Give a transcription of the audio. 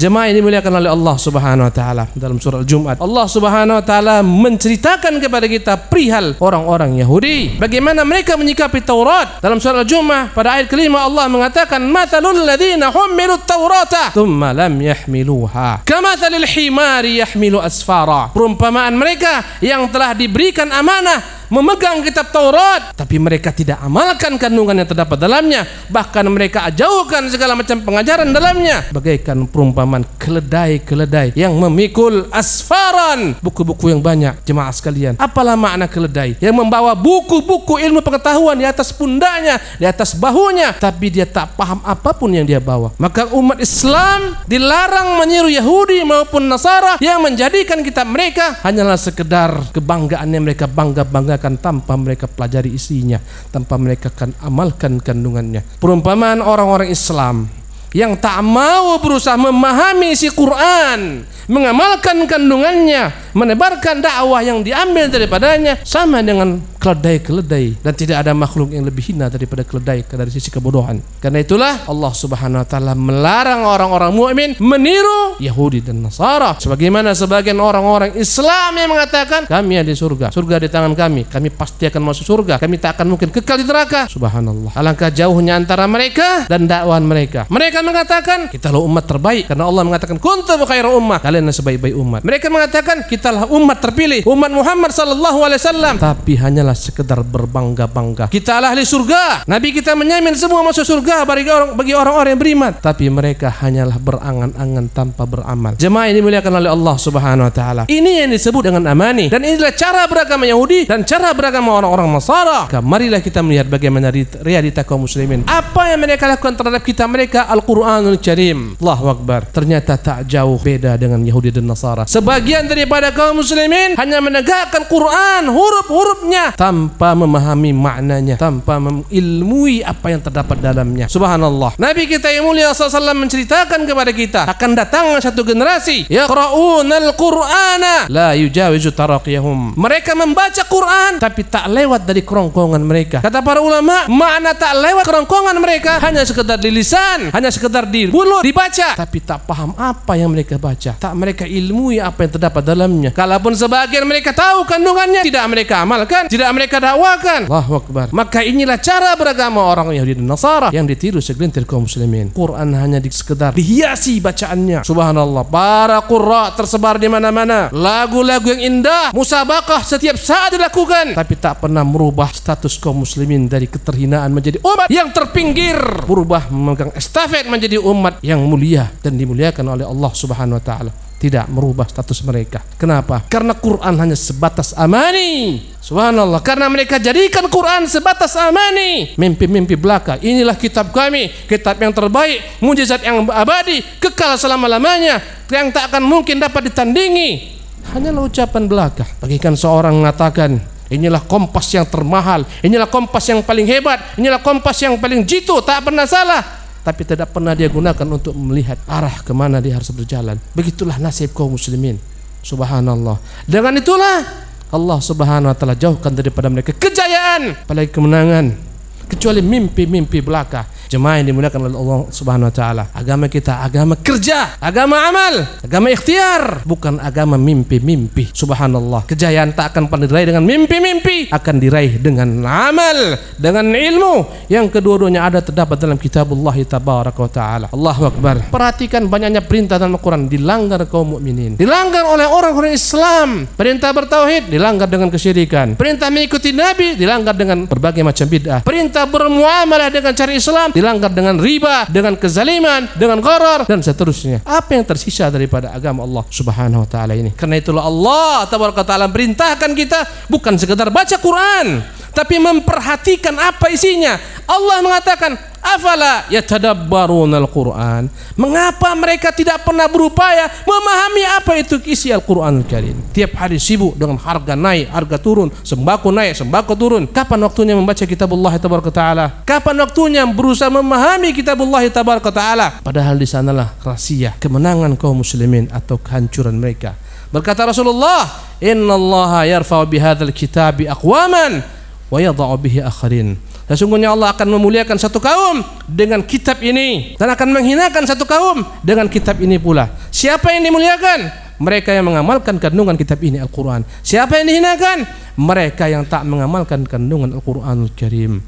Jemaah ini dimuliakan oleh Allah Subhanahu wa taala dalam surah Al-Jumat. Allah Subhanahu wa taala menceritakan kepada kita perihal orang-orang Yahudi. Bagaimana mereka menyikapi Taurat. Dalam surah Al-Jumu'ah pada ayat kelima Allah mengatakan matalul ladzina humilu taurata thumma lam yahmiluha. Kamathalil himari yahmilu asfara. Perumpamaan mereka yang telah diberikan amanah memegang kitab Taurat. Tapi mereka tidak amalkan kandungan yang terdapat dalamnya. Bahkan mereka jauhkan segala macam pengajaran dalamnya. Bagaikan perumpamaan keledai-keledai yang memikul asfaran. Buku-buku yang banyak jemaah sekalian. Apalah makna keledai? Yang membawa buku-buku ilmu pengetahuan di atas pundaknya di atas bahunya. Tapi dia tak paham apa pun yang dia bawa. Maka umat Islam dilarang meniru Yahudi maupun Nasara yang menjadikan kitab mereka hanyalah sekedar kebanggaan yang mereka bangga-bangga akan tanpa mereka pelajari isinya, tanpa mereka akan amalkan kandungannya. Perumpamaan orang-orang Islam yang tak mau berusaha memahami isi Quran, mengamalkan kandungannya, menebarkan dakwah yang diambil daripadanya sama dengan keledai-keledai dan tidak ada makhluk yang lebih hina daripada keledai dari sisi kebodohan. Karena itulah Allah Subhanahu wa taala melarang orang-orang mukmin meniru Yahudi dan Nasara. Sebagaimana sebagian orang-orang Islam yang mengatakan kami ada di surga, surga di tangan kami, kami pasti akan masuk surga, kami tak akan mungkin kekal di neraka. Subhanallah. Alangkah jauhnya antara mereka dan dakwaan mereka. Mereka mengatakan kita lah umat terbaik karena Allah mengatakan kuntum khairu ummah, kalian sebaik-baik umat. Mereka mengatakan kita lah umat terpilih, umat Muhammad sallallahu alaihi wasallam, tapi hanyalah sekedar berbangga-bangga. Kita ahli surga. Nabi kita menyamin semua masuk surga bagi orang bagi orang-orang yang beriman. Tapi mereka hanyalah berangan-angan tanpa beramal. Jemaah ini dimuliakan oleh Allah Subhanahu wa taala. Ini yang disebut dengan amani dan inilah cara beragama Yahudi dan cara beragama orang-orang Nasara. Marilah kita melihat bagaimana realita kaum muslimin. Apa yang mereka lakukan terhadap kita mereka Al-Qur'anul Karim. Allahu Akbar. Ternyata tak jauh beda dengan Yahudi dan Nasara. Sebagian daripada kaum muslimin hanya menegakkan Quran huruf-hurufnya tanpa memahami maknanya, tanpa mengilmui apa yang terdapat dalamnya. Subhanallah. Nabi kita yang mulia SAW menceritakan kepada kita akan datang satu generasi yaqra'unal Qur'ana la yujawizu taraqiyahum. Mereka membaca Quran tapi tak lewat dari kerongkongan mereka. Kata para ulama, makna tak lewat kerongkongan mereka hanya sekedar di lisan, hanya sekedar di mulut dibaca tapi tak paham apa yang mereka baca. Tak mereka ilmui apa yang terdapat dalamnya. Kalaupun sebagian mereka tahu kandungannya tidak mereka amalkan, tidak mereka dakwakan. Allahu Akbar. Maka inilah cara beragama orang Yahudi dan Nasara yang ditiru segelintir kaum muslimin. Quran hanya di sekedar dihiasi bacaannya. Subhanallah. Para qurra tersebar di mana-mana. Lagu-lagu yang indah, musabakah setiap saat dilakukan, tapi tak pernah merubah status kaum muslimin dari keterhinaan menjadi umat yang terpinggir, berubah memegang estafet menjadi umat yang mulia dan dimuliakan oleh Allah Subhanahu wa taala tidak merubah status mereka. Kenapa? Karena Quran hanya sebatas amani. Subhanallah. Karena mereka jadikan Quran sebatas amani. Mimpi-mimpi belaka. Inilah kitab kami. Kitab yang terbaik. Mujizat yang abadi. Kekal selama-lamanya. Yang tak akan mungkin dapat ditandingi. Hanyalah ucapan belaka. Bagikan seorang mengatakan, Inilah kompas yang termahal. Inilah kompas yang paling hebat. Inilah kompas yang paling jitu. Tak pernah salah tapi tidak pernah dia gunakan untuk melihat arah ke mana dia harus berjalan. Begitulah nasib kaum muslimin. Subhanallah. Dengan itulah Allah Subhanahu wa taala jauhkan daripada mereka kejayaan, apalagi kemenangan, kecuali mimpi-mimpi belaka Jemaah yang dimuliakan oleh Allah Subhanahu wa taala. Agama kita agama kerja, agama amal, agama ikhtiar, bukan agama mimpi-mimpi. Subhanallah. Kejayaan tak akan pernah diraih dengan mimpi-mimpi, akan diraih dengan amal, dengan ilmu yang kedua-duanya ada terdapat dalam kitabullah tabaraka wa taala. Allahu akbar. Perhatikan banyaknya perintah dalam Al-Qur'an dilanggar kaum mukminin. Dilanggar oleh orang-orang Islam. Perintah bertauhid dilanggar dengan kesyirikan. Perintah mengikuti nabi dilanggar dengan berbagai macam bid'ah. Perintah bermuamalah dengan cara Islam dilanggar dengan riba, dengan kezaliman, dengan gharar dan seterusnya. Apa yang tersisa daripada agama Allah Subhanahu wa taala ini? Karena itulah Allah taala perintahkan kita bukan sekedar baca Quran, tapi memperhatikan apa isinya. Allah mengatakan, Afala yatadabbaruna al-Quran? Mengapa mereka tidak pernah berupaya Memahami apa itu isi Al-Quran Karim Tiap hari sibuk dengan harga naik Harga turun, sembako naik, sembako turun. Kapan waktunya membaca kitab Allah Ta'ala? Kapan waktunya berusaha memahami kitab Allah Ta'ala? Padahal di sanalah rahasia kemenangan kaum muslimin Atau kehancuran mereka. Berkata Rasulullah Inna Allah yarfa'u bihadzal kitabi aqwaman Wa yadha'u bihi akharin Dan sungguhnya Allah akan memuliakan satu kaum dengan kitab ini dan akan menghinakan satu kaum dengan kitab ini pula. Siapa yang dimuliakan? Mereka yang mengamalkan kandungan kitab ini Al-Quran. Siapa yang dihinakan? Mereka yang tak mengamalkan kandungan Al-Quranul Karim.